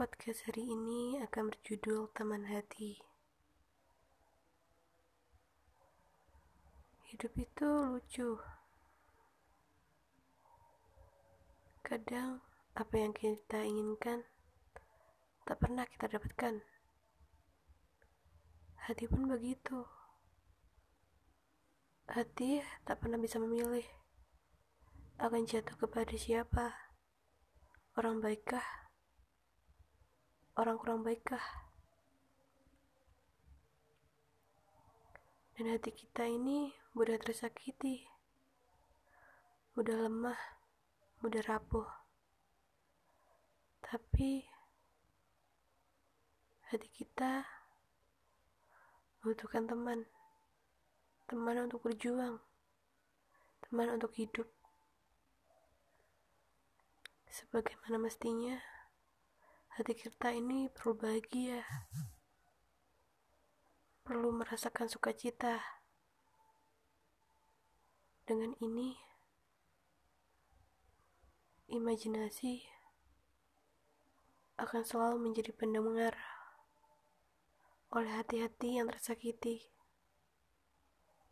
Podcast hari ini akan berjudul Teman Hati. Hidup itu lucu. Kadang apa yang kita inginkan tak pernah kita dapatkan. Hati pun begitu. Hati tak pernah bisa memilih akan jatuh kepada siapa. Orang baikkah? Orang kurang baikkah? Dan hati kita ini mudah tersakiti, mudah lemah, mudah rapuh. Tapi hati kita membutuhkan teman, teman untuk berjuang, teman untuk hidup. Sebagaimana mestinya, hati kita ini perlu bahagia, perlu merasakan sukacita. Dengan ini, imajinasi akan selalu menjadi pendengar oleh hati-hati yang tersakiti.